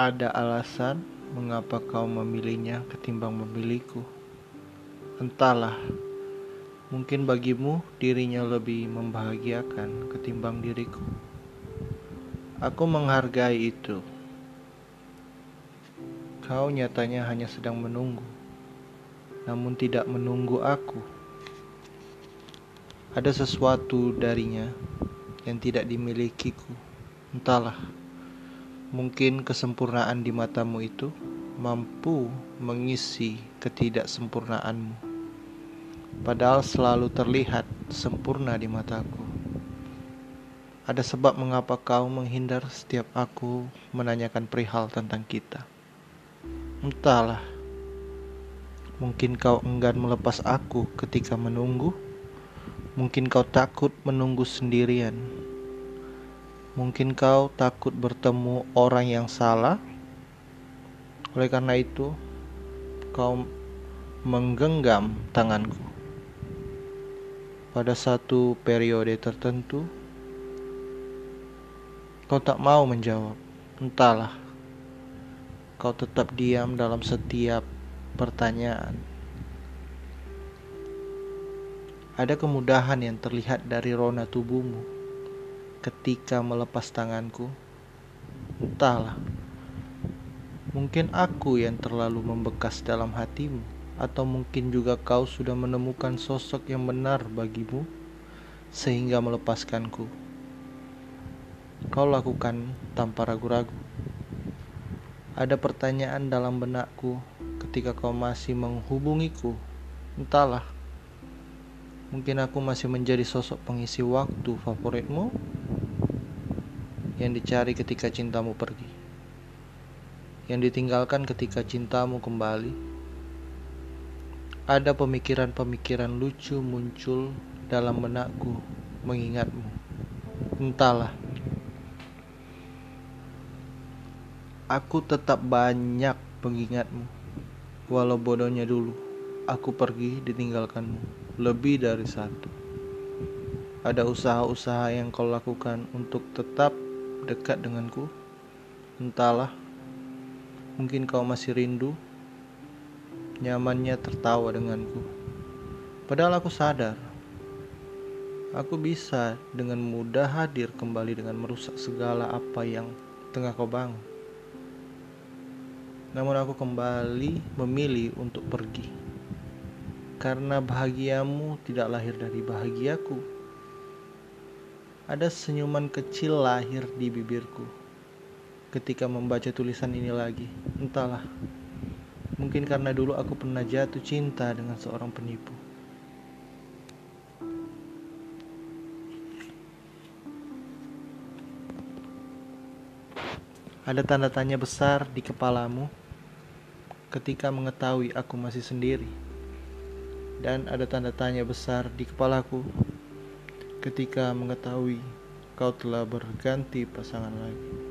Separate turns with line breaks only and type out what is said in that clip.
ada alasan mengapa kau memilihnya ketimbang memilihku. Entahlah, mungkin bagimu dirinya lebih membahagiakan ketimbang diriku. Aku menghargai itu. Kau nyatanya hanya sedang menunggu, namun tidak menunggu aku. Ada sesuatu darinya yang tidak dimilikiku. Entahlah. Mungkin kesempurnaan di matamu itu mampu mengisi ketidaksempurnaanmu. Padahal selalu terlihat sempurna di mataku. Ada sebab mengapa kau menghindar setiap aku menanyakan perihal tentang kita. Entahlah. Mungkin kau enggan melepas aku ketika menunggu. Mungkin kau takut menunggu sendirian. Mungkin kau takut bertemu orang yang salah. Oleh karena itu, kau menggenggam tanganku. Pada satu periode tertentu, kau tak mau menjawab. Entahlah, kau tetap diam dalam setiap pertanyaan. Ada kemudahan yang terlihat dari rona tubuhmu ketika melepas tanganku. Entahlah, mungkin aku yang terlalu membekas dalam hatimu, atau mungkin juga kau sudah menemukan sosok yang benar bagimu sehingga melepaskanku. Kau lakukan tanpa ragu-ragu. Ada pertanyaan dalam benakku ketika kau masih menghubungiku. Entahlah, mungkin aku masih menjadi sosok pengisi waktu favoritmu yang dicari ketika cintamu pergi, yang ditinggalkan ketika cintamu kembali. Ada pemikiran-pemikiran lucu muncul dalam benakku mengingatmu. Entahlah. Aku tetap banyak pengingatmu. Walau bodohnya dulu, aku pergi ditinggalkanmu lebih dari satu. Ada usaha-usaha yang kau lakukan untuk tetap dekat denganku? Entahlah, mungkin kau masih rindu, nyamannya tertawa denganku. Padahal aku sadar, aku bisa dengan mudah hadir kembali dengan merusak segala apa yang tengah kau bangun. Namun aku kembali memilih untuk pergi. Karena bahagiamu tidak lahir dari bahagiaku ada senyuman kecil lahir di bibirku ketika membaca tulisan ini lagi. Entahlah, mungkin karena dulu aku pernah jatuh cinta dengan seorang penipu. Ada tanda tanya besar di kepalamu ketika mengetahui aku masih sendiri. Dan ada tanda tanya besar di kepalaku ketika mengetahui kau telah berganti pasangan lagi.